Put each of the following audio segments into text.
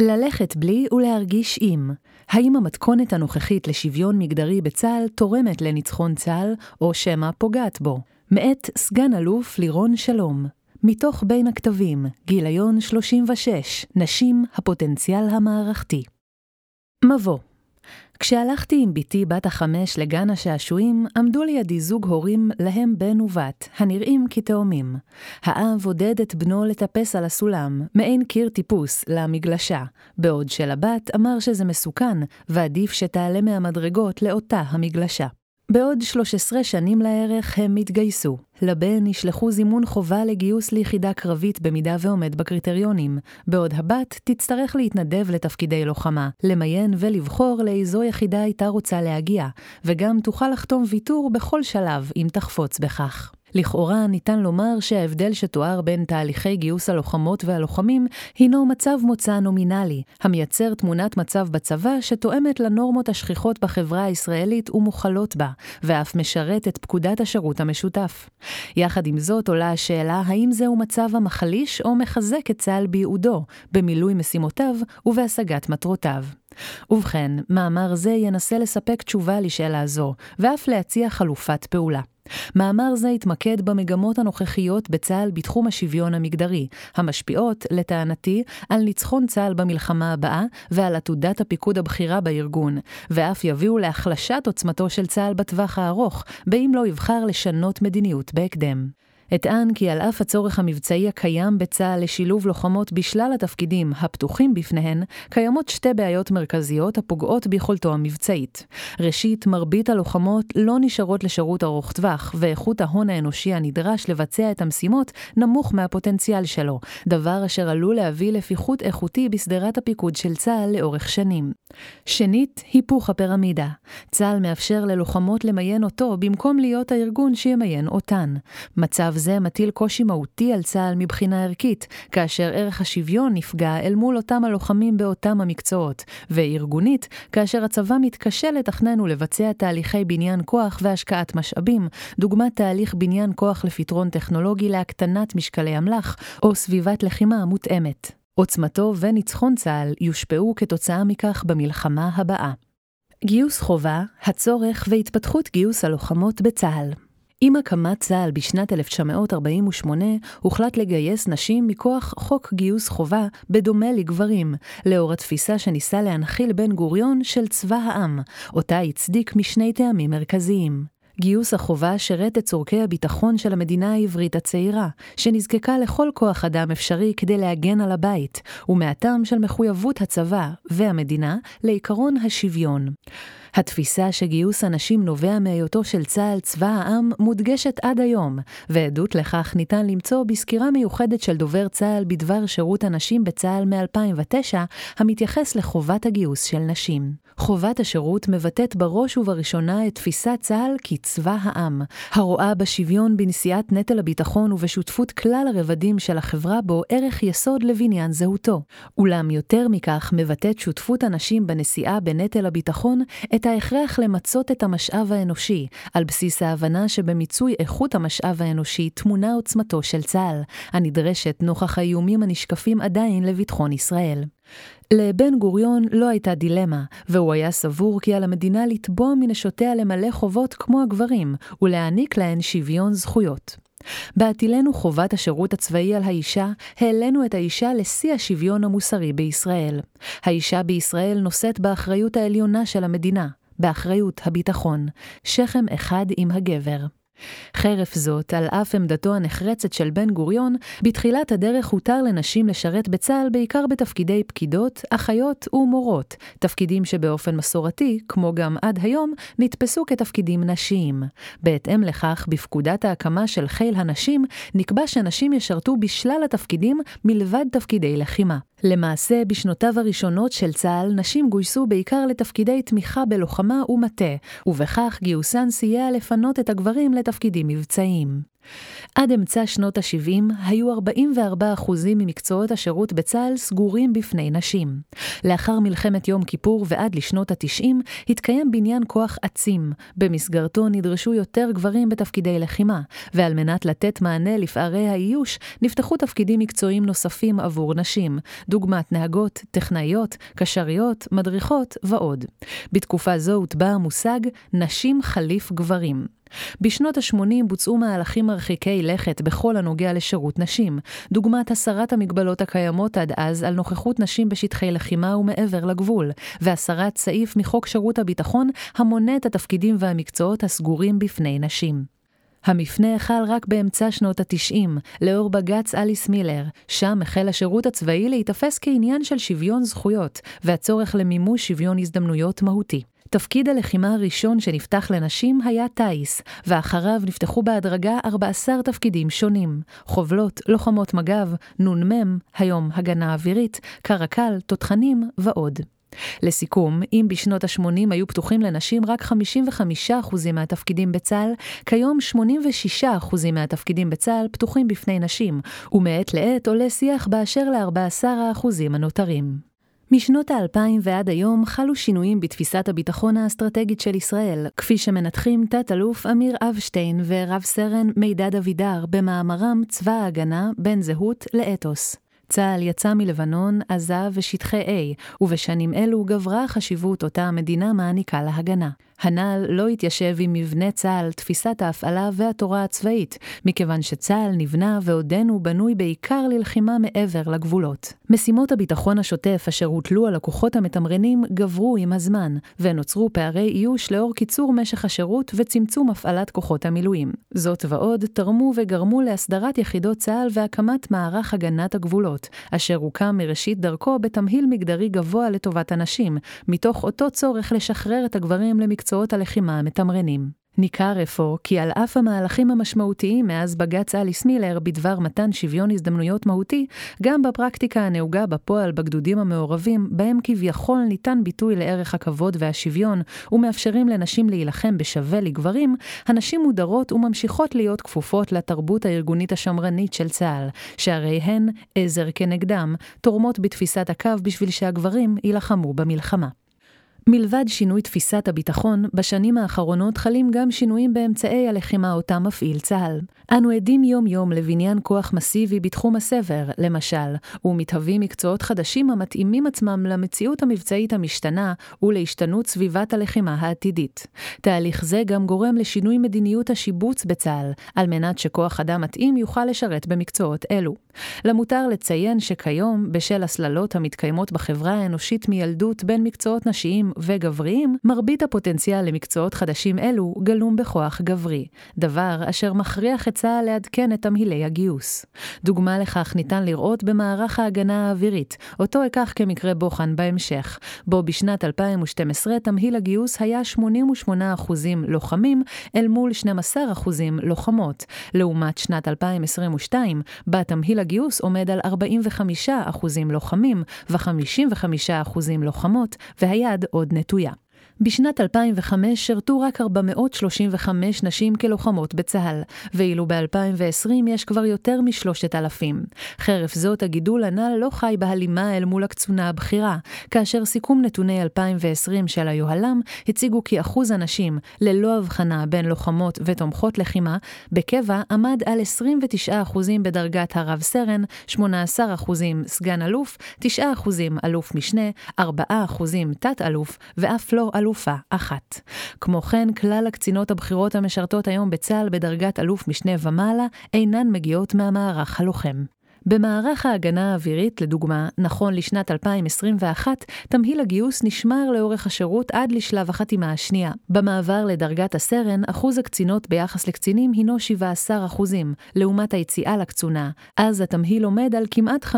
ללכת בלי ולהרגיש עם. האם המתכונת הנוכחית לשוויון מגדרי בצה"ל תורמת לניצחון צה"ל, או שמא פוגעת בו? מאת סגן אלוף לירון שלום. מתוך בין הכתבים, גיליון 36, נשים, הפוטנציאל המערכתי. מבוא כשהלכתי עם בתי בת החמש לגן השעשועים, עמדו לידי זוג הורים להם בן ובת, הנראים כתאומים. האב עודד את בנו לטפס על הסולם, מעין קיר טיפוס, למגלשה, בעוד שלבת אמר שזה מסוכן, ועדיף שתעלה מהמדרגות לאותה המגלשה. בעוד 13 שנים לערך הם התגייסו. לבן ישלחו זימון חובה לגיוס ליחידה קרבית במידה ועומד בקריטריונים, בעוד הבת תצטרך להתנדב לתפקידי לוחמה, למיין ולבחור לאיזו יחידה הייתה רוצה להגיע, וגם תוכל לחתום ויתור בכל שלב אם תחפוץ בכך. לכאורה ניתן לומר שההבדל שתואר בין תהליכי גיוס הלוחמות והלוחמים הינו מצב מוצא נומינלי, המייצר תמונת מצב בצבא שתואמת לנורמות השכיחות בחברה הישראלית ומוכלות בה, ואף משרת את פקודת השירות המשותף. יחד עם זאת עולה השאלה האם זהו מצב המחליש או מחזק את צה"ל בייעודו, במילוי משימותיו ובהשגת מטרותיו. ובכן, מאמר זה ינסה לספק תשובה לשאלה זו, ואף להציע חלופת פעולה. מאמר זה התמקד במגמות הנוכחיות בצה"ל בתחום השוויון המגדרי, המשפיעות, לטענתי, על ניצחון צה"ל במלחמה הבאה ועל עתודת הפיקוד הבכירה בארגון, ואף יביאו להחלשת עוצמתו של צה"ל בטווח הארוך, באם לא יבחר לשנות מדיניות בהקדם. אטען כי על אף הצורך המבצעי הקיים בצה"ל לשילוב לוחמות בשלל התפקידים הפתוחים בפניהן, קיימות שתי בעיות מרכזיות הפוגעות ביכולתו המבצעית. ראשית, מרבית הלוחמות לא נשארות לשירות ארוך טווח, ואיכות ההון האנושי הנדרש לבצע את המשימות נמוך מהפוטנציאל שלו, דבר אשר עלול להביא לפיחות איכותי בשדרת הפיקוד של צה"ל לאורך שנים. שנית, היפוך הפירמידה. צה"ל מאפשר ללוחמות למיין אותו במקום להיות הארגון שימיין אותן. מצב זה מטיל קושי מהותי על צה"ל מבחינה ערכית, כאשר ערך השוויון נפגע אל מול אותם הלוחמים באותם המקצועות, וארגונית, כאשר הצבא מתקשה לתכנן ולבצע תהליכי בניין כוח והשקעת משאבים, דוגמת תהליך בניין כוח לפתרון טכנולוגי להקטנת משקלי אמל"ח, או סביבת לחימה מותאמת. עוצמתו וניצחון צה"ל יושפעו כתוצאה מכך במלחמה הבאה. גיוס חובה, הצורך והתפתחות גיוס הלוחמות בצה"ל עם הקמת צה"ל בשנת 1948, הוחלט לגייס נשים מכוח חוק גיוס חובה, בדומה לגברים, לאור התפיסה שניסה להנחיל בן גוריון של צבא העם, אותה הצדיק משני טעמים מרכזיים. גיוס החובה שירת את צורכי הביטחון של המדינה העברית הצעירה, שנזקקה לכל כוח אדם אפשרי כדי להגן על הבית, ומהטעם של מחויבות הצבא והמדינה לעקרון השוויון. התפיסה שגיוס הנשים נובע מהיותו של צה"ל צבא העם מודגשת עד היום, ועדות לכך ניתן למצוא בסקירה מיוחדת של דובר צה"ל בדבר שירות הנשים בצה"ל מ-2009, המתייחס לחובת הגיוס של נשים. חובת השירות מבטאת בראש ובראשונה את תפיסת צה"ל כצבא העם, הרואה בשוויון בנשיאת נטל הביטחון ובשותפות כלל הרבדים של החברה בו ערך יסוד לבניין זהותו. אולם יותר מכך מבטאת שותפות הנשים בנשיאה בנטל הביטחון את ההכרח למצות את המשאב האנושי, על בסיס ההבנה שבמיצוי איכות המשאב האנושי טמונה עוצמתו של צה"ל, הנדרשת נוכח האיומים הנשקפים עדיין לביטחון ישראל. לבן גוריון לא הייתה דילמה, והוא היה סבור כי על המדינה לתבוע מנשותיה למלא חובות כמו הגברים, ולהעניק להן שוויון זכויות. בהטילנו חובת השירות הצבאי על האישה, העלינו את האישה לשיא השוויון המוסרי בישראל. האישה בישראל נושאת באחריות העליונה של המדינה, באחריות הביטחון, שכם אחד עם הגבר. חרף זאת, על אף עמדתו הנחרצת של בן גוריון, בתחילת הדרך הותר לנשים לשרת בצה"ל בעיקר בתפקידי פקידות, אחיות ומורות, תפקידים שבאופן מסורתי, כמו גם עד היום, נתפסו כתפקידים נשיים. בהתאם לכך, בפקודת ההקמה של חיל הנשים, נקבע שנשים ישרתו בשלל התפקידים מלבד תפקידי לחימה. למעשה, בשנותיו הראשונות של צה"ל, נשים גויסו בעיקר לתפקידי תמיכה בלוחמה ומטה, ובכך גיוסן סייע לפנות את הגברים לתפקידים מבצעיים. עד אמצע שנות ה-70 היו 44% ממקצועות השירות בצה"ל סגורים בפני נשים. לאחר מלחמת יום כיפור ועד לשנות ה-90 התקיים בניין כוח עצים, במסגרתו נדרשו יותר גברים בתפקידי לחימה, ועל מנת לתת מענה לפערי האיוש, נפתחו תפקידים מקצועיים נוספים עבור נשים, דוגמת נהגות, טכנאיות, קשריות, מדריכות ועוד. בתקופה זו הוטבע המושג נשים חליף גברים. בשנות ה-80 בוצעו מהלכים מרחיקי לכת בכל הנוגע לשירות נשים, דוגמת הסרת המגבלות הקיימות עד אז על נוכחות נשים בשטחי לחימה ומעבר לגבול, והסרת סעיף מחוק שירות הביטחון המונה את התפקידים והמקצועות הסגורים בפני נשים. המפנה החל רק באמצע שנות ה-90, לאור בג"ץ אליס מילר, שם החל השירות הצבאי להיתפס כעניין של שוויון זכויות, והצורך למימוש שוויון הזדמנויות מהותי. תפקיד הלחימה הראשון שנפתח לנשים היה טיס, ואחריו נפתחו בהדרגה 14 תפקידים שונים, חובלות, לוחמות מג"ב, נ"מ, היום הגנה אווירית, קרקל, תותחנים ועוד. לסיכום, אם בשנות ה-80 היו פתוחים לנשים רק 55% מהתפקידים בצה"ל, כיום 86% מהתפקידים בצה"ל פתוחים בפני נשים, ומעת לעת עולה שיח באשר ל-14% הנותרים. משנות האלפיים ועד היום חלו שינויים בתפיסת הביטחון האסטרטגית של ישראל, כפי שמנתחים תת-אלוף אמיר אבשטיין ורב סרן מידד אבידר במאמרם צבא ההגנה בין זהות לאתוס. צה"ל יצא מלבנון, עזה ושטחי A, ובשנים אלו גברה החשיבות אותה המדינה מעניקה להגנה. הנ"ל לא התיישב עם מבנה צה"ל, תפיסת ההפעלה והתורה הצבאית, מכיוון שצה"ל נבנה ועודנו בנוי בעיקר ללחימה מעבר לגבולות. משימות הביטחון השוטף אשר הוטלו על הכוחות המתמרנים גברו עם הזמן, ונוצרו פערי איוש לאור קיצור משך השירות וצמצום הפעלת כוחות המילואים. זאת ועוד תרמו וגרמו להסדרת יחידות צה"ל והקמת מערך הגנת הגבולות, אשר הוקם מראשית דרכו בתמהיל מגדרי גבוה לטובת הנשים, מתוך אותו צורך לשחרר את הגברים למקצוע מקצועות הלחימה המתמרנים. ניכר אפוא כי על אף המהלכים המשמעותיים מאז בג"ץ אליס מילר בדבר מתן שוויון הזדמנויות מהותי, גם בפרקטיקה הנהוגה בפועל בגדודים המעורבים, בהם כביכול ניתן ביטוי לערך הכבוד והשוויון, ומאפשרים לנשים להילחם בשווה לגברים, הנשים מודרות וממשיכות להיות כפופות לתרבות הארגונית השמרנית של צה"ל, שהרי הן, עזר כנגדם, תורמות בתפיסת הקו בשביל שהגברים יילחמו במלחמה. מלבד שינוי תפיסת הביטחון, בשנים האחרונות חלים גם שינויים באמצעי הלחימה אותם מפעיל צה"ל. אנו עדים יום-יום לבניין כוח מסיבי בתחום הסבר, למשל, ומתהווים מקצועות חדשים המתאימים עצמם למציאות המבצעית המשתנה ולהשתנות סביבת הלחימה העתידית. תהליך זה גם גורם לשינוי מדיניות השיבוץ בצה"ל, על מנת שכוח אדם מתאים יוכל לשרת במקצועות אלו. למותר לציין שכיום, בשל הסללות המתקיימות בחברה האנושית מילדות בין מקצועות נשיים וגבריים, מרבית הפוטנציאל למקצועות חדשים אלו גלום בכוח גברי, דבר אשר מכריח את צה"ל לעדכן את תמהילי הגיוס. דוגמה לכך ניתן לראות במערך ההגנה האווירית, אותו אקח כמקרה בוחן בהמשך, בו בשנת 2012 תמהיל הגיוס היה 88% לוחמים אל מול 12% לוחמות, לעומת שנת 2022, בה תמהיל הגיוס עומד על 45% לוחמים ו-55% לוחמות, והיד עוד odnetuje. בשנת 2005 שירתו רק 435 נשים כלוחמות בצה"ל, ואילו ב-2020 יש כבר יותר מ-3,000. חרף זאת, הגידול הנ"ל לא חי בהלימה אל מול הקצונה הבכירה, כאשר סיכום נתוני 2020 של היוהל"ם הציגו כי אחוז הנשים, ללא הבחנה בין לוחמות ותומכות לחימה, בקבע עמד על 29% בדרגת הרב סרן, 18% סגן אלוף, 9% אלוף משנה, 4% תת-אלוף, ואף לא אלופה אחת. כמו כן, כלל הקצינות הבכירות המשרתות היום בצה"ל בדרגת אלוף משנה ומעלה אינן מגיעות מהמערך הלוחם. במערך ההגנה האווירית, לדוגמה, נכון לשנת 2021, תמהיל הגיוס נשמר לאורך השירות עד לשלב החתימה השנייה. במעבר לדרגת הסרן, אחוז הקצינות ביחס לקצינים הינו 17 לעומת היציאה לקצונה, אז התמהיל עומד על כמעט 50-50.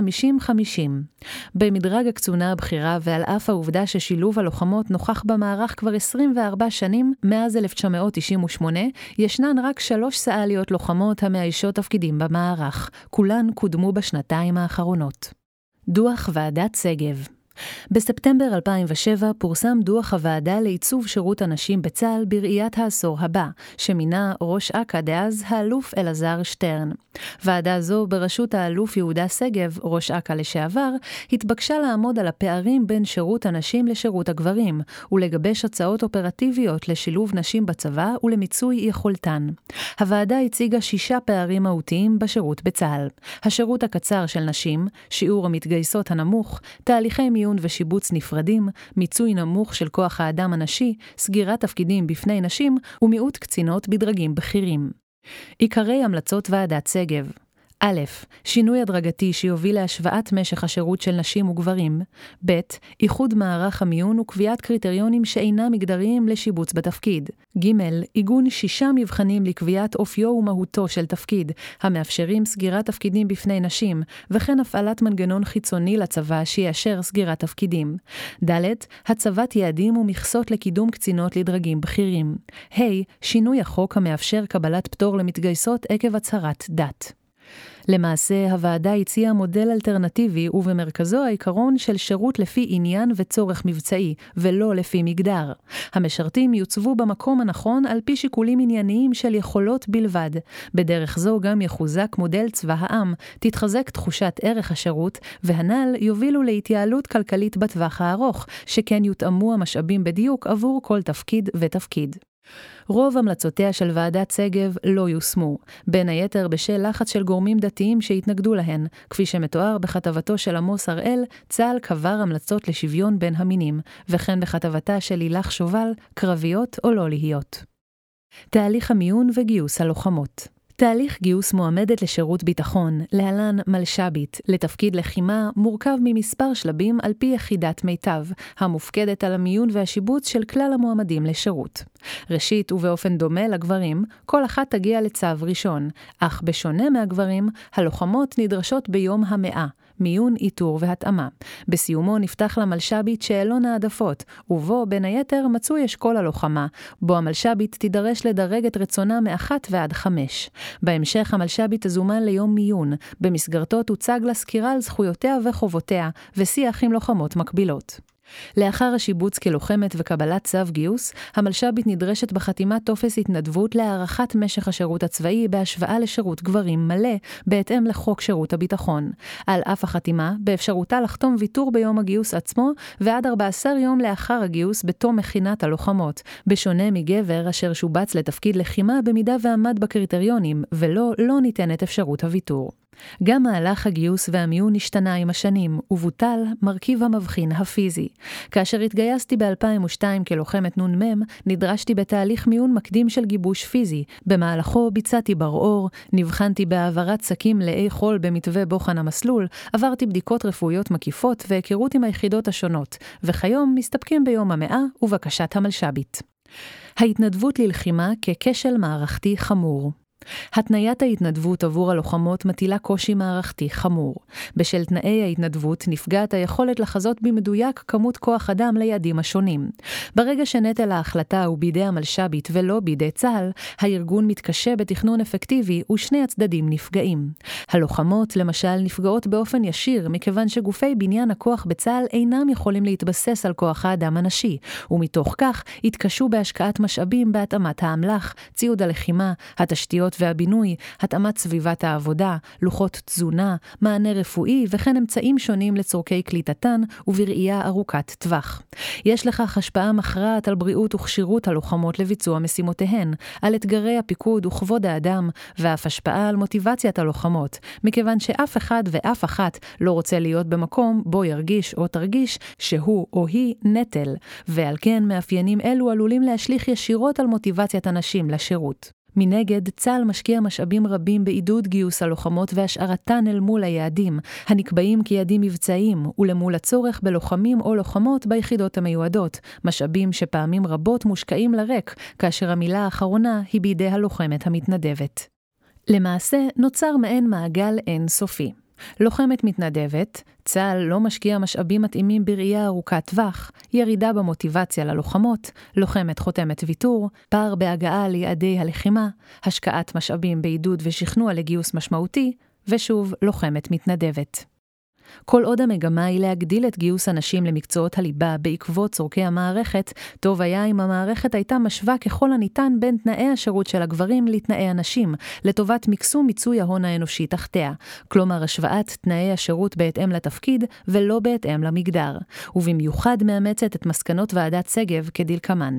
במדרג הקצונה הבכירה, ועל אף העובדה ששילוב הלוחמות נוכח במערך כבר 24 שנים, מאז 1998, ישנן רק שלוש סא"ליות לוחמות המאיישות תפקידים במערך. כולן קודמו בשנתיים האחרונות. דוח ועדת שגב בספטמבר 2007 פורסם דוח הוועדה לעיצוב שירות הנשים בצה"ל בראיית העשור הבא, שמינה ראש אכ"א דאז האלוף אלעזר שטרן. ועדה זו, בראשות האלוף יהודה שגב, ראש אכ"א לשעבר, התבקשה לעמוד על הפערים בין שירות הנשים לשירות הגברים, ולגבש הצעות אופרטיביות לשילוב נשים בצבא ולמיצוי יכולתן. הוועדה הציגה שישה פערים מהותיים בשירות בצה"ל. השירות הקצר של נשים, שיעור המתגייסות הנמוך, תהליכי מיון ושיבוץ נפרדים, מיצוי נמוך של כוח האדם הנשי, סגירת תפקידים בפני נשים ומיעוט קצינות בדרגים בכירים. עיקרי המלצות ועדת שגב א', שינוי הדרגתי שיוביל להשוואת משך השירות של נשים וגברים. ב', איחוד מערך המיון וקביעת קריטריונים שאינם מגדריים לשיבוץ בתפקיד. ג', עיגון שישה מבחנים לקביעת אופיו ומהותו של תפקיד, המאפשרים סגירת תפקידים בפני נשים, וכן הפעלת מנגנון חיצוני לצבא שיאשר סגירת תפקידים. ד', הצבת יעדים ומכסות לקידום קצינות לדרגים בכירים. ה', שינוי החוק המאפשר קבלת פטור למתגייסות עקב הצהרת דת. למעשה, הוועדה הציעה מודל אלטרנטיבי, ובמרכזו העיקרון של שירות לפי עניין וצורך מבצעי, ולא לפי מגדר. המשרתים יוצבו במקום הנכון על פי שיקולים ענייניים של יכולות בלבד. בדרך זו גם יחוזק מודל צבא העם, תתחזק תחושת ערך השירות, והנ"ל יובילו להתייעלות כלכלית בטווח הארוך, שכן יותאמו המשאבים בדיוק עבור כל תפקיד ותפקיד. רוב המלצותיה של ועדת שגב לא יושמו, בין היתר בשל לחץ של גורמים דתיים שהתנגדו להן. כפי שמתואר בכתבתו של עמוס הראל, צה"ל קבר המלצות לשוויון בין המינים, וכן בכתבתה של לילך שובל, קרביות או לא להיות. תהליך המיון וגיוס הלוחמות תהליך גיוס מועמדת לשירות ביטחון, להלן מלש"בית, לתפקיד לחימה, מורכב ממספר שלבים על פי יחידת מיטב, המופקדת על המיון והשיבוץ של כלל המועמדים לשירות. ראשית, ובאופן דומה לגברים, כל אחת תגיע לצו ראשון, אך בשונה מהגברים, הלוחמות נדרשות ביום המאה, מיון, איתור והתאמה. בסיומו נפתח למלש"בית שאלון העדפות, ובו, בין היתר, מצוי אשכול הלוחמה, בו המלש"בית תידרש לדרג את רצונה מאחת ועד חמש. בהמשך המלש"בית תזומן ליום מיון, במסגרתו תוצג לה סקירה על זכויותיה וחובותיה, ושיח עם לוחמות מקבילות. לאחר השיבוץ כלוחמת וקבלת צו גיוס, המלש"בית נדרשת בחתימת טופס התנדבות להארכת משך השירות הצבאי בהשוואה לשירות גברים מלא, בהתאם לחוק שירות הביטחון. על אף החתימה, באפשרותה לחתום ויתור ביום הגיוס עצמו, ועד 14 יום לאחר הגיוס בתום מכינת הלוחמות, בשונה מגבר אשר שובץ לתפקיד לחימה במידה ועמד בקריטריונים, ולא, לא ניתנת אפשרות הוויתור. גם מהלך הגיוס והמיון השתנה עם השנים, ובוטל מרכיב המבחין הפיזי. כאשר התגייסתי ב-2002 כלוחמת נ"מ, נדרשתי בתהליך מיון מקדים של גיבוש פיזי. במהלכו ביצעתי ברעור, נבחנתי בהעברת שקים לאי חול במתווה בוחן המסלול, עברתי בדיקות רפואיות מקיפות והיכרות עם היחידות השונות, וכיום מסתפקים ביום המאה ובקשת המלש"בית. ההתנדבות ללחימה ככשל מערכתי חמור. התניית ההתנדבות עבור הלוחמות מטילה קושי מערכתי חמור. בשל תנאי ההתנדבות נפגעת היכולת לחזות במדויק כמות כוח אדם ליעדים השונים. ברגע שנטל ההחלטה הוא בידי המלש"בית ולא בידי צה"ל, הארגון מתקשה בתכנון אפקטיבי ושני הצדדים נפגעים. הלוחמות, למשל, נפגעות באופן ישיר מכיוון שגופי בניין הכוח בצה"ל אינם יכולים להתבסס על כוח האדם הנשי, ומתוך כך התקשו בהשקעת משאבים בהתאמת האמל"ח, ציוד הלחימה, התשתיות והבינוי, התאמת סביבת העבודה, לוחות תזונה, מענה רפואי וכן אמצעים שונים לצורכי קליטתן ובראייה ארוכת טווח. יש לכך השפעה מכרעת על בריאות וכשירות הלוחמות לביצוע משימותיהן, על אתגרי הפיקוד וכבוד האדם, ואף השפעה על מוטיבציית הלוחמות, מכיוון שאף אחד ואף אחת לא רוצה להיות במקום בו ירגיש או תרגיש שהוא או היא נטל, ועל כן מאפיינים אלו עלולים להשליך ישירות על מוטיבציית הנשים לשירות. מנגד, צה"ל משקיע משאבים רבים בעידוד גיוס הלוחמות והשארתן אל מול היעדים, הנקבעים כיעדים מבצעיים, ולמול הצורך בלוחמים או לוחמות ביחידות המיועדות, משאבים שפעמים רבות מושקעים לריק, כאשר המילה האחרונה היא בידי הלוחמת המתנדבת. למעשה, נוצר מעין מעגל אינסופי. לוחמת מתנדבת, צה"ל לא משקיע משאבים מתאימים בראייה ארוכת טווח, ירידה במוטיבציה ללוחמות, לוחמת חותמת ויתור, פער בהגעה ליעדי הלחימה, השקעת משאבים בעידוד ושכנוע לגיוס משמעותי, ושוב לוחמת מתנדבת. כל עוד המגמה היא להגדיל את גיוס הנשים למקצועות הליבה בעקבות צורכי המערכת, טוב היה אם המערכת הייתה משווה ככל הניתן בין תנאי השירות של הגברים לתנאי הנשים, לטובת מקסום מיצוי ההון האנושי תחתיה, כלומר השוואת תנאי השירות בהתאם לתפקיד ולא בהתאם למגדר, ובמיוחד מאמצת את מסקנות ועדת שגב כדלקמן.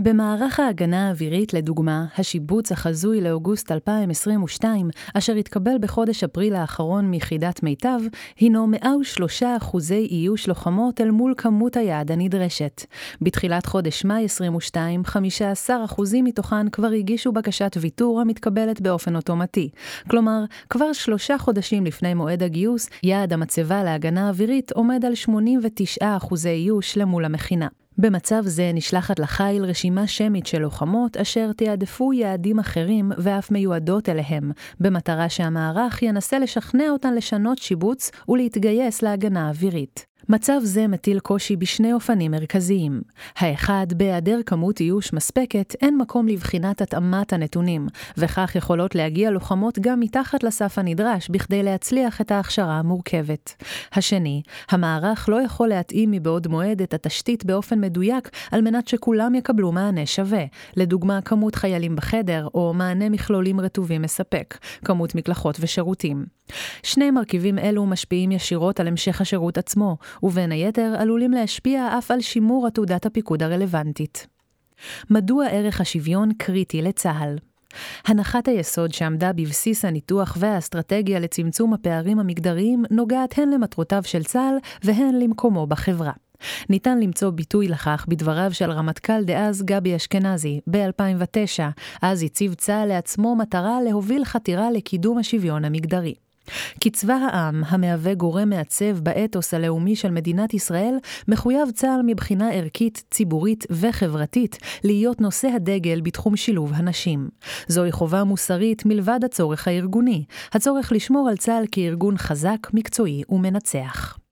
במערך ההגנה האווירית, לדוגמה, השיבוץ החזוי לאוגוסט 2022, אשר התקבל בחודש אפריל האחרון מיחידת מיטב, הינו 103 אחוזי איוש לוחמות אל מול כמות היעד הנדרשת. בתחילת חודש מאי 22, 15 אחוזים מתוכן כבר הגישו בקשת ויתור המתקבלת באופן אוטומטי. כלומר, כבר שלושה חודשים לפני מועד הגיוס, יעד המצבה להגנה אווירית עומד על 89 אחוזי איוש למול המכינה. במצב זה נשלחת לחיל רשימה שמית של לוחמות אשר תיעדפו יעדים אחרים ואף מיועדות אליהם, במטרה שהמערך ינסה לשכנע אותן לשנות שיבוץ ולהתגייס להגנה אווירית. מצב זה מטיל קושי בשני אופנים מרכזיים. האחד, בהיעדר כמות איוש מספקת, אין מקום לבחינת התאמת הנתונים, וכך יכולות להגיע לוחמות גם מתחת לסף הנדרש בכדי להצליח את ההכשרה המורכבת. השני, המערך לא יכול להתאים מבעוד מועד את התשתית באופן מדויק על מנת שכולם יקבלו מענה שווה, לדוגמה כמות חיילים בחדר, או מענה מכלולים רטובים מספק, כמות מקלחות ושירותים. שני מרכיבים אלו משפיעים ישירות על המשך השירות עצמו, ובין היתר עלולים להשפיע אף על שימור עתודת הפיקוד הרלוונטית. מדוע ערך השוויון קריטי לצה"ל? הנחת היסוד שעמדה בבסיס הניתוח והאסטרטגיה לצמצום הפערים המגדריים נוגעת הן למטרותיו של צה"ל והן למקומו בחברה. ניתן למצוא ביטוי לכך בדבריו של רמטכ"ל דאז גבי אשכנזי ב-2009, אז הציב צה"ל לעצמו מטרה להוביל חתירה לקידום השוויון המגדרי. כי צבא העם, המהווה גורם מעצב באתוס הלאומי של מדינת ישראל, מחויב צה"ל מבחינה ערכית, ציבורית וחברתית להיות נושא הדגל בתחום שילוב הנשים. זוהי חובה מוסרית מלבד הצורך הארגוני, הצורך לשמור על צה"ל כארגון חזק, מקצועי ומנצח.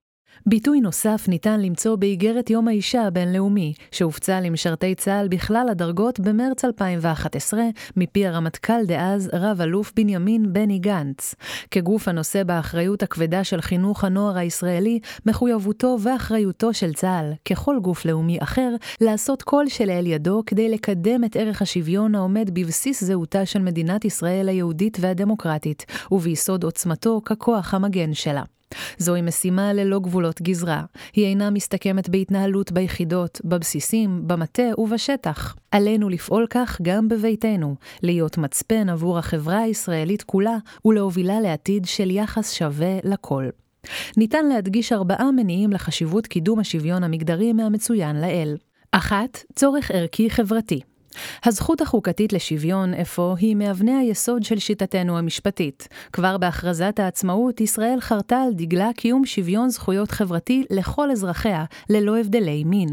ביטוי נוסף ניתן למצוא באיגרת יום האישה הבינלאומי, שהופצה למשרתי צה"ל בכלל הדרגות במרץ 2011, מפי הרמטכ"ל דאז, רב-אלוף בנימין בני גנץ. כגוף הנושא באחריות הכבדה של חינוך הנוער הישראלי, מחויבותו ואחריותו של צה"ל, ככל גוף לאומי אחר, לעשות כל שלאל ידו כדי לקדם את ערך השוויון העומד בבסיס זהותה של מדינת ישראל היהודית והדמוקרטית, וביסוד עוצמתו ככוח המגן שלה. זוהי משימה ללא גבולות גזרה. היא אינה מסתכמת בהתנהלות ביחידות, בבסיסים, במטה ובשטח. עלינו לפעול כך גם בביתנו, להיות מצפן עבור החברה הישראלית כולה ולהובילה לעתיד של יחס שווה לכל. ניתן להדגיש ארבעה מניעים לחשיבות קידום השוויון המגדרי מהמצוין לאל. אחת, צורך ערכי חברתי. הזכות החוקתית לשוויון אפוא היא מאבני היסוד של שיטתנו המשפטית. כבר בהכרזת העצמאות, ישראל חרתה על דגלה קיום שוויון זכויות חברתי לכל אזרחיה, ללא הבדלי מין.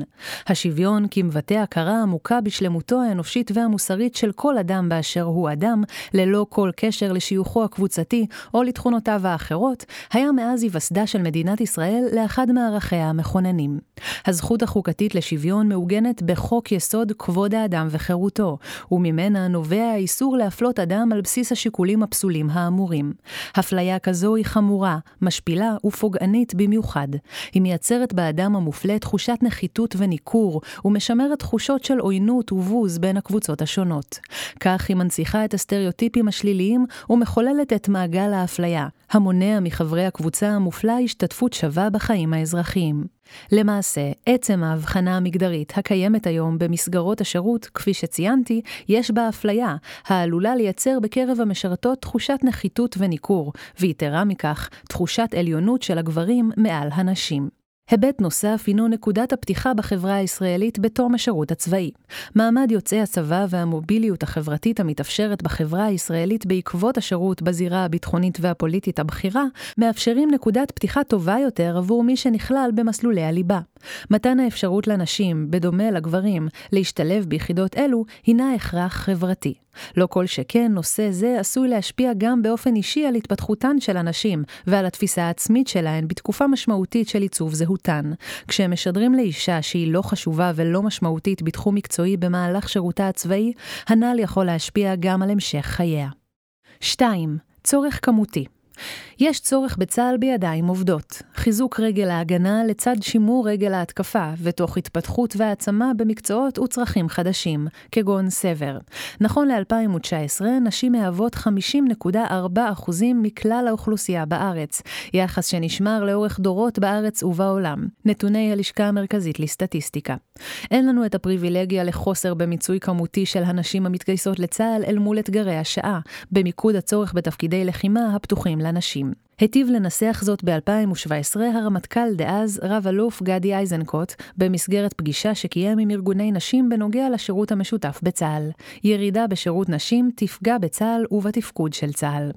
השוויון כמבטא הכרה עמוקה בשלמותו האנושית והמוסרית של כל אדם באשר הוא אדם, ללא כל קשר לשיוכו הקבוצתי או לתכונותיו האחרות, היה מאז היווסדה של מדינת ישראל לאחד מערכיה המכוננים. הזכות החוקתית לשוויון מעוגנת בחוק יסוד כבוד האדם וחירותו. וחירותו, וממנה נובע האיסור להפלות אדם על בסיס השיקולים הפסולים האמורים. הפליה כזו היא חמורה, משפילה ופוגענית במיוחד. היא מייצרת באדם המופלה תחושת נחיתות וניכור, ומשמרת תחושות של עוינות ובוז בין הקבוצות השונות. כך היא מנציחה את הסטריאוטיפים השליליים ומחוללת את מעגל האפליה, המונע מחברי הקבוצה המופלא השתתפות שווה בחיים האזרחיים. למעשה, עצם ההבחנה המגדרית הקיימת היום במסגרות השירות, כפי שציינתי, יש בה אפליה, העלולה לייצר בקרב המשרתות תחושת נחיתות וניכור, ויתרה מכך, תחושת עליונות של הגברים מעל הנשים. היבט נוסף הינו נקודת הפתיחה בחברה הישראלית בתום השירות הצבאי. מעמד יוצאי הצבא והמוביליות החברתית המתאפשרת בחברה הישראלית בעקבות השירות בזירה הביטחונית והפוליטית הבכירה, מאפשרים נקודת פתיחה טובה יותר עבור מי שנכלל במסלולי הליבה. מתן האפשרות לנשים, בדומה לגברים, להשתלב ביחידות אלו, הינה הכרח חברתי. לא כל שכן, נושא זה עשוי להשפיע גם באופן אישי על התפתחותן של הנשים, ועל התפיסה העצמית שלהן בתקופה משמעותית של עיצוב זהותן. כשהם משדרים לאישה שהיא לא חשובה ולא משמעותית בתחום מקצועי במהלך שירותה הצבאי, הנ"ל יכול להשפיע גם על המשך חייה. 2. צורך כמותי יש צורך בצה"ל בידיים עובדות, חיזוק רגל ההגנה לצד שימור רגל ההתקפה, ותוך התפתחות והעצמה במקצועות וצרכים חדשים, כגון סבר. נכון ל-2019, נשים מהוות 50.4% מכלל האוכלוסייה בארץ, יחס שנשמר לאורך דורות בארץ ובעולם. נתוני הלשכה המרכזית לסטטיסטיקה. אין לנו את הפריבילגיה לחוסר במיצוי כמותי של הנשים המתגייסות לצה"ל אל מול אתגרי השעה, במיקוד הצורך בתפקידי לחימה הפתוחים לנשים. היטיב לנסח זאת ב-2017 הרמטכ"ל דאז, רב-אלוף גדי איזנקוט, במסגרת פגישה שקיים עם ארגוני נשים בנוגע לשירות המשותף בצה"ל. ירידה בשירות נשים תפגע בצה"ל ובתפקוד של צה"ל.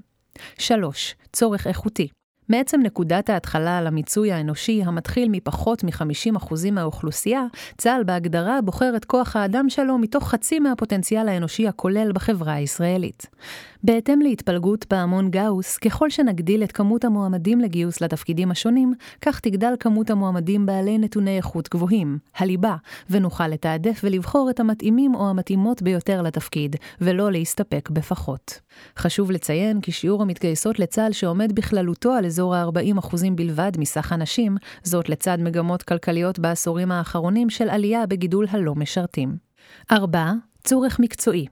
3. צורך איכותי מעצם נקודת ההתחלה על המיצוי האנושי המתחיל מפחות מ-50% מהאוכלוסייה, צה"ל בהגדרה בוחר את כוח האדם שלו מתוך חצי מהפוטנציאל האנושי הכולל בחברה הישראלית. בהתאם להתפלגות פעמון גאוס, ככל שנגדיל את כמות המועמדים לגיוס לתפקידים השונים, כך תגדל כמות המועמדים בעלי נתוני איכות גבוהים, הליבה, ונוכל לתעדף ולבחור את המתאימים או המתאימות ביותר לתפקיד, ולא להסתפק בפחות. חשוב לציין כי שיעור המתגייסות לצה"ל שעומד בכללותו על אזור ה-40% בלבד מסך הנשים, זאת לצד מגמות כלכליות בעשורים האחרונים של עלייה בגידול הלא משרתים. 4. צורך מקצועי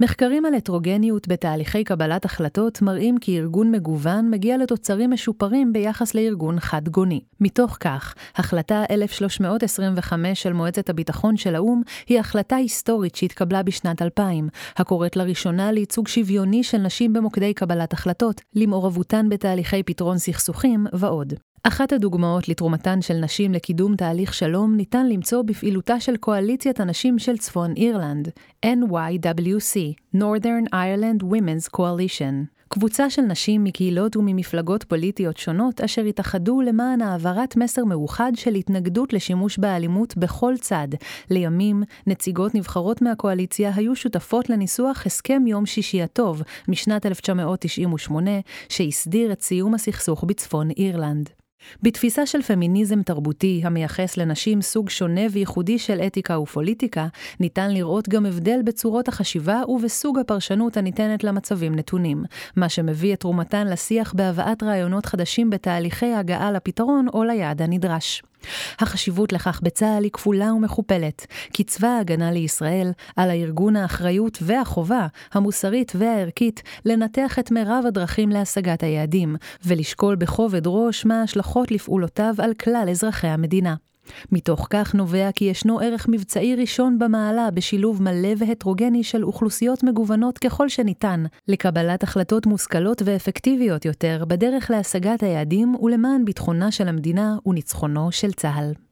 מחקרים על הטרוגניות בתהליכי קבלת החלטות מראים כי ארגון מגוון מגיע לתוצרים משופרים ביחס לארגון חד-גוני. מתוך כך, החלטה 1325 של מועצת הביטחון של האו"ם היא החלטה היסטורית שהתקבלה בשנת 2000, הקוראת לראשונה לייצוג שוויוני של נשים במוקדי קבלת החלטות, למעורבותן בתהליכי פתרון סכסוכים ועוד. אחת הדוגמאות לתרומתן של נשים לקידום תהליך שלום ניתן למצוא בפעילותה של קואליציית הנשים של צפון אירלנד, NYWC, Northern Ireland Women's Coalition. קבוצה של נשים מקהילות וממפלגות פוליטיות שונות אשר התאחדו למען העברת מסר מאוחד של התנגדות לשימוש באלימות בכל צד. לימים, נציגות נבחרות מהקואליציה היו שותפות לניסוח הסכם יום שישי הטוב משנת 1998, שהסדיר את סיום הסכסוך בצפון אירלנד. בתפיסה של פמיניזם תרבותי המייחס לנשים סוג שונה וייחודי של אתיקה ופוליטיקה, ניתן לראות גם הבדל בצורות החשיבה ובסוג הפרשנות הניתנת למצבים נתונים, מה שמביא את תרומתן לשיח בהבאת רעיונות חדשים בתהליכי הגעה לפתרון או ליעד הנדרש. החשיבות לכך בצה"ל היא כפולה ומכופלת, כי צבא ההגנה לישראל, על הארגון האחריות והחובה, המוסרית והערכית, לנתח את מירב הדרכים להשגת היעדים, ולשקול בכובד ראש מה ההשלכות לפעולותיו על כלל אזרחי המדינה. מתוך כך נובע כי ישנו ערך מבצעי ראשון במעלה בשילוב מלא והטרוגני של אוכלוסיות מגוונות ככל שניתן, לקבלת החלטות מושכלות ואפקטיביות יותר בדרך להשגת היעדים ולמען ביטחונה של המדינה וניצחונו של צה"ל.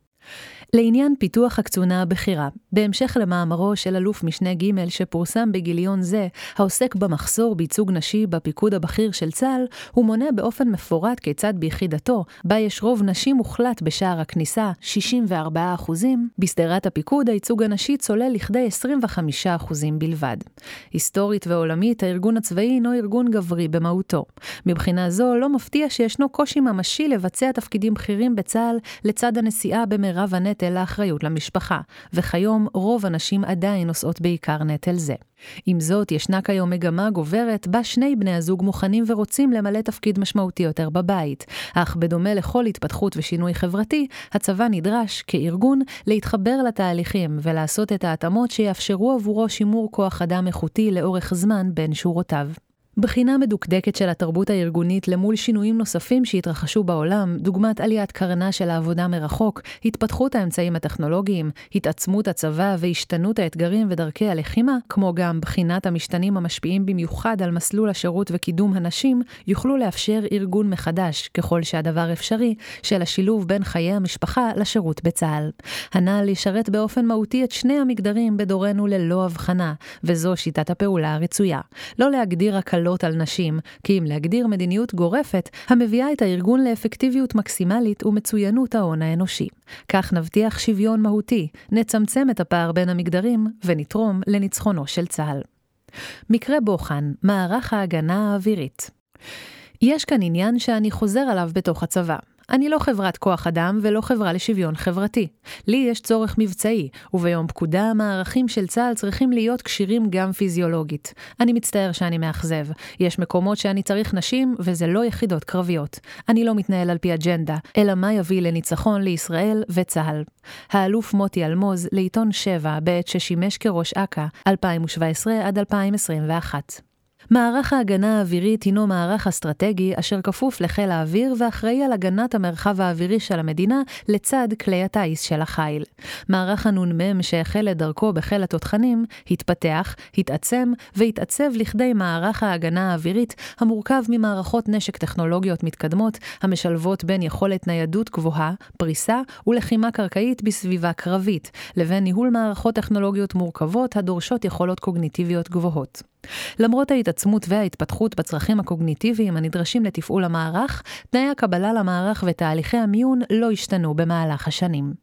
לעניין פיתוח הקצונה הבכירה, בהמשך למאמרו של אלוף משנה ג' שפורסם בגיליון זה, העוסק במחסור בייצוג נשי בפיקוד הבכיר של צה"ל, הוא מונה באופן מפורט כיצד ביחידתו, בה יש רוב נשי מוחלט בשער הכניסה, 64 בשדרת הפיקוד הייצוג הנשי צולל לכדי 25 בלבד. היסטורית ועולמית, הארגון הצבאי הינו ארגון גברי במהותו. מבחינה זו, לא מפתיע שישנו קושי ממשי לבצע תפקידים בכירים בצה"ל לצד הנשיאה במרב הנטל נטל האחריות למשפחה, וכיום רוב הנשים עדיין נושאות בעיקר נטל זה. עם זאת, ישנה כיום מגמה גוברת בה שני בני הזוג מוכנים ורוצים למלא תפקיד משמעותי יותר בבית, אך בדומה לכל התפתחות ושינוי חברתי, הצבא נדרש, כארגון, להתחבר לתהליכים ולעשות את ההתאמות שיאפשרו עבורו שימור כוח אדם איכותי לאורך זמן בין שורותיו. בחינה מדוקדקת של התרבות הארגונית למול שינויים נוספים שהתרחשו בעולם, דוגמת עליית קרנה של העבודה מרחוק, התפתחות האמצעים הטכנולוגיים, התעצמות הצבא והשתנות האתגרים ודרכי הלחימה, כמו גם בחינת המשתנים המשפיעים במיוחד על מסלול השירות וקידום הנשים, יוכלו לאפשר ארגון מחדש, ככל שהדבר אפשרי, של השילוב בין חיי המשפחה לשירות בצה"ל. הנ"ל ישרת באופן מהותי את שני המגדרים בדורנו ללא הבחנה, וזו שיטת הפעולה הרצויה. לא להגדיר הקלות הקלות על נשים, כי אם להגדיר מדיניות גורפת, המביאה את הארגון לאפקטיביות מקסימלית ומצוינות ההון האנושי. כך נבטיח שוויון מהותי, נצמצם את הפער בין המגדרים ונתרום לניצחונו של צה"ל. מקרה בוחן, מערך ההגנה האווירית. יש כאן עניין שאני חוזר עליו בתוך הצבא. אני לא חברת כוח אדם ולא חברה לשוויון חברתי. לי יש צורך מבצעי, וביום פקודה המערכים של צה"ל צריכים להיות כשירים גם פיזיולוגית. אני מצטער שאני מאכזב. יש מקומות שאני צריך נשים, וזה לא יחידות קרביות. אני לא מתנהל על פי אג'נדה, אלא מה יביא לניצחון לישראל וצה"ל. האלוף מוטי אלמוז, לעיתון 7, בעת ששימש כראש אכ"א, 2017 עד 2021. מערך ההגנה האווירית הינו מערך אסטרטגי אשר כפוף לחיל האוויר ואחראי על הגנת המרחב האווירי של המדינה לצד כלי הטיס של החיל. מערך הנ"מ שהחל את דרכו בחיל התותחנים, התפתח, התעצם והתעצב לכדי מערך ההגנה האווירית המורכב ממערכות נשק טכנולוגיות מתקדמות המשלבות בין יכולת ניידות גבוהה, פריסה ולחימה קרקעית בסביבה קרבית, לבין ניהול מערכות טכנולוגיות מורכבות הדורשות יכולות קוגניטיביות גבוהות. למרות ההתעצמות וההתפתחות בצרכים הקוגניטיביים הנדרשים לתפעול המערך, תנאי הקבלה למערך ותהליכי המיון לא השתנו במהלך השנים.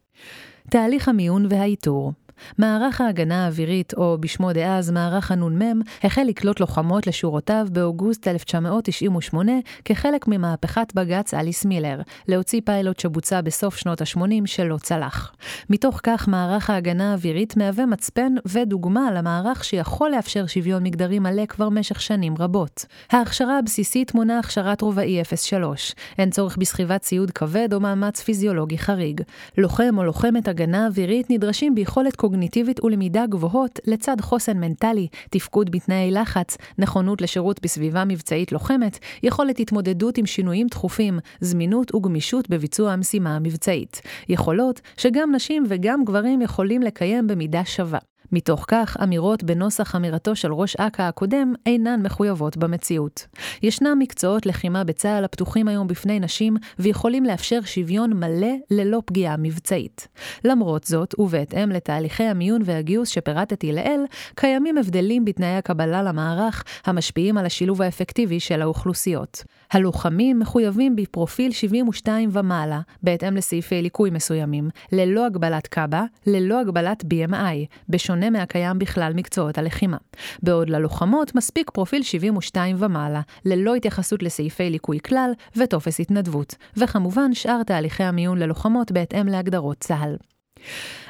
תהליך המיון והאיתור מערך ההגנה האווירית, או בשמו דאז מערך הנ"מ, החל לקלוט לוחמות לשורותיו באוגוסט 1998 כחלק ממהפכת בג"ץ אליס מילר, להוציא פיילוט שבוצע בסוף שנות ה-80 שלא צלח. מתוך כך מערך ההגנה האווירית מהווה מצפן ודוגמה למערך שיכול לאפשר שוויון מגדרי מלא כבר משך שנים רבות. ההכשרה הבסיסית מונה הכשרת רובעי 03. אין צורך בסחיבת ציוד כבד או מאמץ פיזיולוגי חריג. לוחם או לוחמת הגנה אווירית נדרשים ביכולת קוגניטיבית ולמידה גבוהות לצד חוסן מנטלי, תפקוד בתנאי לחץ, נכונות לשירות בסביבה מבצעית לוחמת, יכולת התמודדות עם שינויים תכופים, זמינות וגמישות בביצוע המשימה המבצעית. יכולות שגם נשים וגם גברים יכולים לקיים במידה שווה. מתוך כך, אמירות בנוסח אמירתו של ראש אכ"א הקודם אינן מחויבות במציאות. ישנם מקצועות לחימה בצה"ל הפתוחים היום בפני נשים, ויכולים לאפשר שוויון מלא ללא פגיעה מבצעית. למרות זאת, ובהתאם לתהליכי המיון והגיוס שפירטתי לעיל, קיימים הבדלים בתנאי הקבלה למערך, המשפיעים על השילוב האפקטיבי של האוכלוסיות. הלוחמים מחויבים בפרופיל 72 ומעלה, בהתאם לסעיפי ליקוי מסוימים, ללא הגבלת קב"א, ללא הגבלת BMI, בשונה מהקיים בכלל מקצועות הלחימה. בעוד ללוחמות מספיק פרופיל 72 ומעלה, ללא התייחסות לסעיפי ליקוי כלל וטופס התנדבות, וכמובן שאר תהליכי המיון ללוחמות בהתאם להגדרות צה"ל.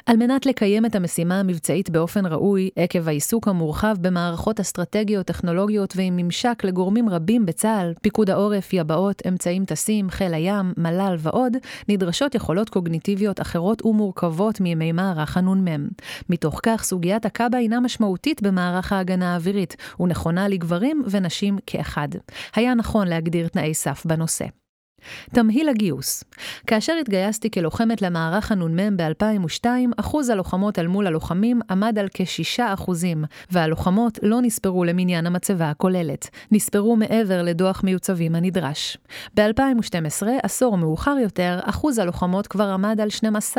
על מנת לקיים את המשימה המבצעית באופן ראוי, עקב העיסוק המורחב במערכות אסטרטגיות, טכנולוגיות ועם ממשק לגורמים רבים בצה"ל, פיקוד העורף, יבאות, אמצעים טסים, חיל הים, מל"ל ועוד, נדרשות יכולות קוגניטיביות אחרות ומורכבות מימי מערך הנ"מ. מתוך כך, סוגיית הקב"א הינה משמעותית במערך ההגנה האווירית, ונכונה לגברים ונשים כאחד. היה נכון להגדיר תנאי סף בנושא. תמהיל הגיוס כאשר התגייסתי כלוחמת למערך הנ"מ ב-2002, אחוז הלוחמות אל מול הלוחמים עמד על כ-6%, והלוחמות לא נספרו למניין המצבה הכוללת, נספרו מעבר לדוח מיוצבים הנדרש. ב-2012, עשור מאוחר יותר, אחוז הלוחמות כבר עמד על 12%,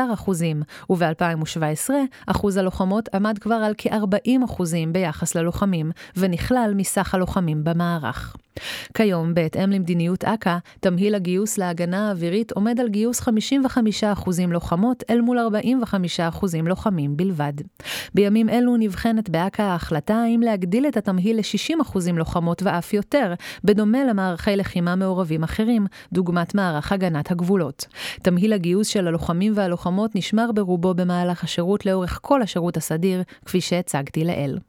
וב-2017, אחוז הלוחמות עמד כבר על כ-40% ביחס ללוחמים, ונכלל מסך הלוחמים במערך. כיום, בהתאם למדיניות אכ"א, תמהיל הגיוס להגנה האווירית עומד על גיוס 55% לוחמות אל מול 45% לוחמים בלבד. בימים אלו נבחנת באכ"א ההחלטה האם להגדיל את התמהיל ל-60% לוחמות ואף יותר, בדומה למערכי לחימה מעורבים אחרים, דוגמת מערך הגנת הגבולות. תמהיל הגיוס של הלוחמים והלוחמות נשמר ברובו במהלך השירות לאורך כל השירות הסדיר, כפי שהצגתי לעיל.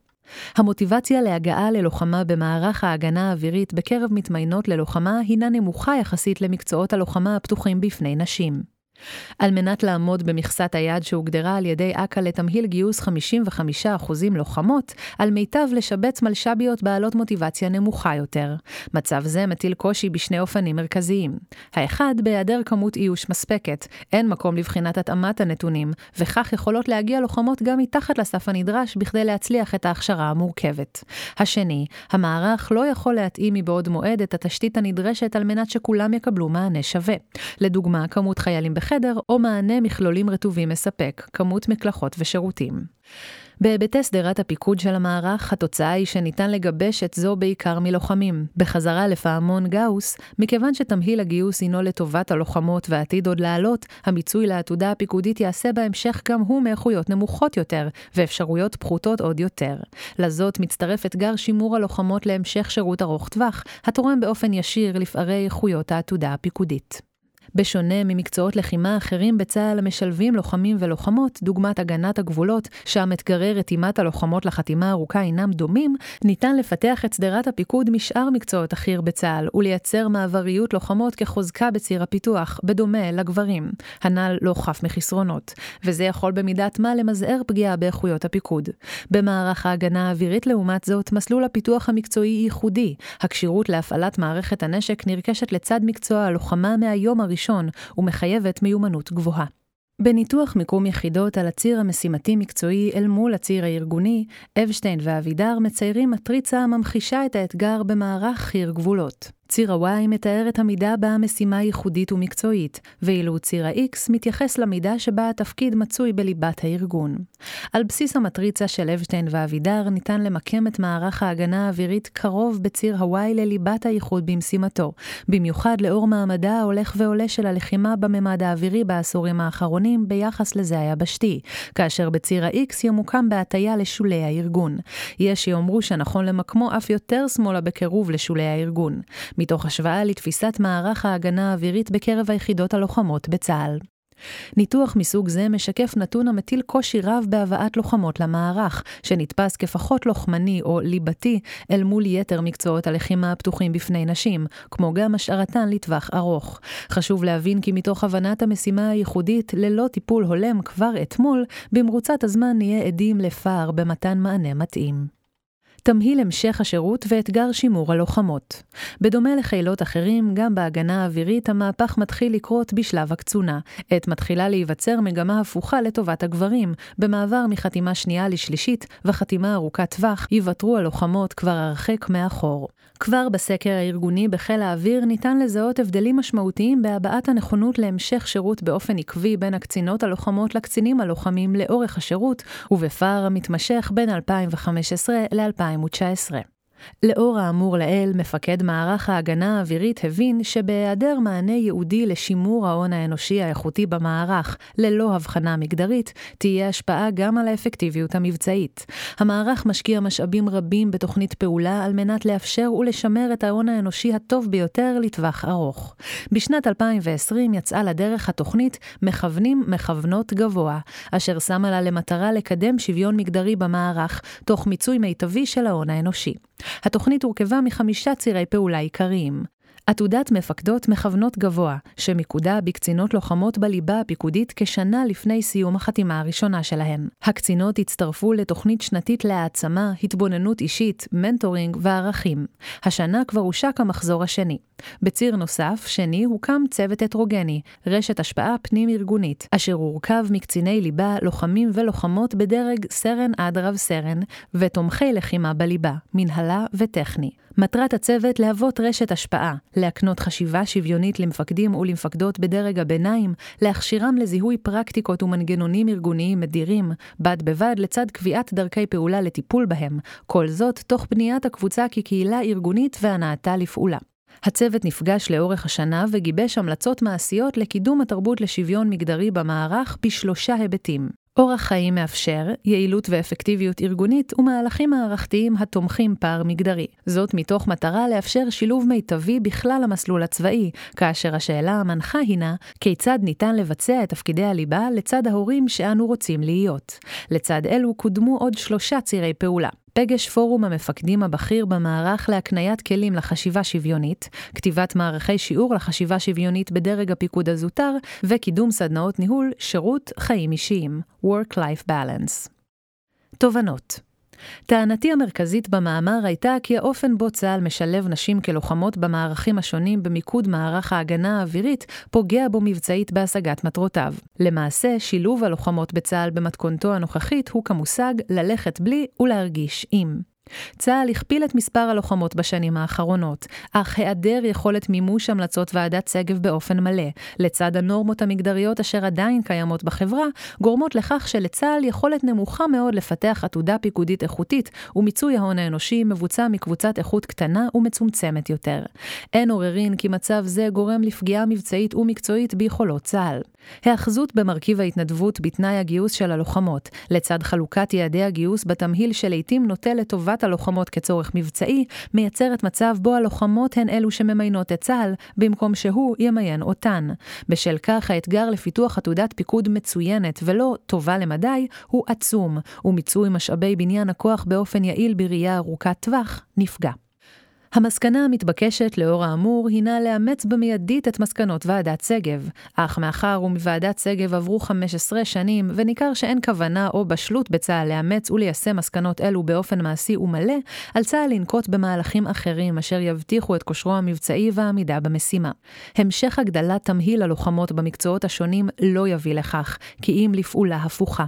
המוטיבציה להגעה ללוחמה במערך ההגנה האווירית בקרב מתמיינות ללוחמה הינה נמוכה יחסית למקצועות הלוחמה הפתוחים בפני נשים. על מנת לעמוד במכסת היעד שהוגדרה על ידי אכ"א לתמהיל גיוס 55% לוחמות, על מיטב לשבץ מלש"ביות בעלות מוטיבציה נמוכה יותר. מצב זה מטיל קושי בשני אופנים מרכזיים. האחד, בהיעדר כמות איוש מספקת, אין מקום לבחינת התאמת הנתונים, וכך יכולות להגיע לוחמות גם מתחת לסף הנדרש בכדי להצליח את ההכשרה המורכבת. השני, המערך לא יכול להתאים מבעוד מועד את התשתית הנדרשת על מנת שכולם יקבלו מענה שווה. לדוגמה, כמות חיילים בחדר חדר או מענה מכלולים רטובים מספק, כמות מקלחות ושירותים. בהיבטי שדרת הפיקוד של המערך, התוצאה היא שניתן לגבש את זו בעיקר מלוחמים. בחזרה לפעמון גאוס, מכיוון שתמהיל הגיוס הינו לטובת הלוחמות ועתיד עוד לעלות, המיצוי לעתודה הפיקודית ייעשה בהמשך גם הוא מאיכויות נמוכות יותר, ואפשרויות פחותות עוד יותר. לזאת מצטרף אתגר שימור הלוחמות להמשך שירות ארוך טווח, התורם באופן ישיר לפערי איכויות העתודה הפיקודית. בשונה ממקצועות לחימה אחרים בצה"ל המשלבים לוחמים ולוחמות, דוגמת הגנת הגבולות, שם אתגרי רתימת הלוחמות לחתימה ארוכה אינם דומים, ניתן לפתח את שדרת הפיקוד משאר מקצועות החי"ר בצה"ל, ולייצר מעבריות לוחמות כחוזקה בציר הפיתוח, בדומה לגברים. הנ"ל לא חף מחסרונות, וזה יכול במידת מה למזער פגיעה באיכויות הפיקוד. במערך ההגנה האווירית לעומת זאת, מסלול הפיתוח המקצועי ייחודי. הכשירות להפעלת מערכת הנשק נרכשת לצד מקצוע הלוחמה מהיום הראשון, ומחייבת מיומנות גבוהה. בניתוח מיקום יחידות על הציר המשימתי-מקצועי אל מול הציר הארגוני, אבשטיין ואבידר מציירים מטריצה הממחישה את האתגר במערך חי"ר גבולות. ציר ה-Y מתאר את המידה בה המשימה ייחודית ומקצועית, ואילו ציר ה-X מתייחס למידה שבה התפקיד מצוי בליבת הארגון. על בסיס המטריצה של אבשטיין ואבידר ניתן למקם את מערך ההגנה האווירית קרוב בציר ה-Y לליבת הייחוד במשימתו, במיוחד לאור מעמדה ההולך ועולה של הלחימה בממד האווירי בעשורים האחרונים ביחס לזה היבשתי, כאשר בציר ה-X ימוקם בהטייה לשולי הארגון. יש שיאמרו שנכון למקמו אף יותר שמאלה בקירוב לשולי הארגון. מתוך השוואה לתפיסת מערך ההגנה האווירית בקרב היחידות הלוחמות בצה"ל. ניתוח מסוג זה משקף נתון המטיל קושי רב בהבאת לוחמות למערך, שנתפס כפחות לוחמני או ליבתי אל מול יתר מקצועות הלחימה הפתוחים בפני נשים, כמו גם השארתן לטווח ארוך. חשוב להבין כי מתוך הבנת המשימה הייחודית ללא טיפול הולם כבר אתמול, במרוצת הזמן נהיה עדים לפער במתן מענה מתאים. תמהיל המשך השירות ואתגר שימור הלוחמות. בדומה לחילות אחרים, גם בהגנה האווירית המהפך מתחיל לקרות בשלב הקצונה. עת מתחילה להיווצר מגמה הפוכה לטובת הגברים, במעבר מחתימה שנייה לשלישית וחתימה ארוכת טווח, יוותרו הלוחמות כבר הרחק מאחור. כבר בסקר הארגוני בחיל האוויר ניתן לזהות הבדלים משמעותיים בהבעת הנכונות להמשך שירות באופן עקבי בין הקצינות הלוחמות לקצינים הלוחמים לאורך השירות, ובפער המתמשך בין 2015 ל-2019. לאור האמור לעיל, מפקד מערך ההגנה האווירית הבין שבהיעדר מענה ייעודי לשימור ההון האנושי האיכותי במערך, ללא הבחנה מגדרית, תהיה השפעה גם על האפקטיביות המבצעית. המערך משקיע משאבים רבים בתוכנית פעולה על מנת לאפשר ולשמר את ההון האנושי הטוב ביותר לטווח ארוך. בשנת 2020 יצאה לדרך התוכנית מכוונים מכוונות גבוה, אשר שמה לה למטרה לקדם שוויון מגדרי במערך, תוך מיצוי מיטבי של ההון האנושי. התוכנית הורכבה מחמישה צירי פעולה עיקריים. עתודת מפקדות מכוונות גבוה, שמיקודה בקצינות לוחמות בליבה הפיקודית כשנה לפני סיום החתימה הראשונה שלהן. הקצינות הצטרפו לתוכנית שנתית להעצמה, התבוננות אישית, מנטורינג וערכים. השנה כבר הושק המחזור השני. בציר נוסף, שני, הוקם צוות הטרוגני, רשת השפעה פנים-ארגונית, אשר הורכב מקציני ליבה, לוחמים ולוחמות בדרג סרן עד רב סרן, ותומכי לחימה בליבה, מנהלה וטכני. מטרת הצוות להוות רשת השפעה, להקנות חשיבה שוויונית למפקדים ולמפקדות בדרג הביניים, להכשירם לזיהוי פרקטיקות ומנגנונים ארגוניים מדירים, בד בבד לצד קביעת דרכי פעולה לטיפול בהם, כל זאת תוך בניית הקבוצה כקהילה ארגונית והנעתה לפעולה. הצוות נפגש לאורך השנה וגיבש המלצות מעשיות לקידום התרבות לשוויון מגדרי במערך בשלושה היבטים. אורח חיים מאפשר, יעילות ואפקטיביות ארגונית ומהלכים מערכתיים התומכים פער מגדרי. זאת מתוך מטרה לאפשר שילוב מיטבי בכלל המסלול הצבאי, כאשר השאלה המנחה הינה כיצד ניתן לבצע את תפקידי הליבה לצד ההורים שאנו רוצים להיות. לצד אלו קודמו עוד שלושה צירי פעולה. פגש פורום המפקדים הבכיר במערך להקניית כלים לחשיבה שוויונית, כתיבת מערכי שיעור לחשיבה שוויונית בדרג הפיקוד הזוטר, וקידום סדנאות ניהול, שירות, חיים אישיים, Work-Life Balance. תובנות טענתי המרכזית במאמר הייתה כי האופן בו צה"ל משלב נשים כלוחמות במערכים השונים במיקוד מערך ההגנה האווירית, פוגע בו מבצעית בהשגת מטרותיו. למעשה, שילוב הלוחמות בצה"ל במתכונתו הנוכחית הוא כמושג ללכת בלי ולהרגיש עם. צה"ל הכפיל את מספר הלוחמות בשנים האחרונות, אך היעדר יכולת מימוש המלצות ועדת שגב באופן מלא, לצד הנורמות המגדריות אשר עדיין קיימות בחברה, גורמות לכך שלצה"ל יכולת נמוכה מאוד לפתח עתודה פיקודית איכותית, ומיצוי ההון האנושי מבוצע מקבוצת איכות קטנה ומצומצמת יותר. אין עוררין כי מצב זה גורם לפגיעה מבצעית ומקצועית ביכולות צה"ל. היאחזות במרכיב ההתנדבות בתנאי הגיוס של הלוחמות, לצד חלוקת יעדי הגיוס בתמהיל שלעיתים נוטה לטובת הכשרת הלוחמות כצורך מבצעי, מייצרת מצב בו הלוחמות הן אלו שממיינות את צה"ל, במקום שהוא ימיין אותן. בשל כך האתגר לפיתוח עתודת פיקוד מצוינת ולא טובה למדי, הוא עצום, ומיצוי משאבי בניין הכוח באופן יעיל בראייה ארוכת טווח נפגע. המסקנה המתבקשת לאור האמור הינה לאמץ במיידית את מסקנות ועדת שגב, אך מאחר ומוועדת שגב עברו 15 שנים וניכר שאין כוונה או בשלות בצה"ל לאמץ וליישם מסקנות אלו באופן מעשי ומלא, על צה"ל לנקוט במהלכים אחרים אשר יבטיחו את כושרו המבצעי והעמידה במשימה. המשך הגדלת תמהיל הלוחמות במקצועות השונים לא יביא לכך, כי אם לפעולה הפוכה.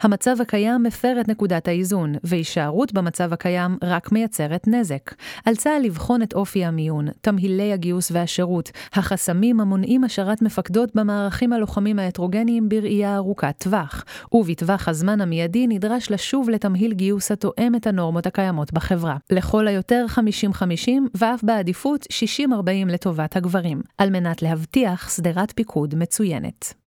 המצב הקיים מפר את נקודת האיזון, והישארות במצב הקיים רק מייצרת נזק. על צה"ל לבחון את אופי המיון, תמהילי הגיוס והשירות, החסמים המונעים השארת מפקדות במערכים הלוחמים ההטרוגניים בראייה ארוכת טווח, ובטווח הזמן המיידי נדרש לשוב לתמהיל גיוס התואם את הנורמות הקיימות בחברה. לכל היותר 50-50, ואף בעדיפות 60-40 לטובת הגברים, על מנת להבטיח שדרת פיקוד מצוינת.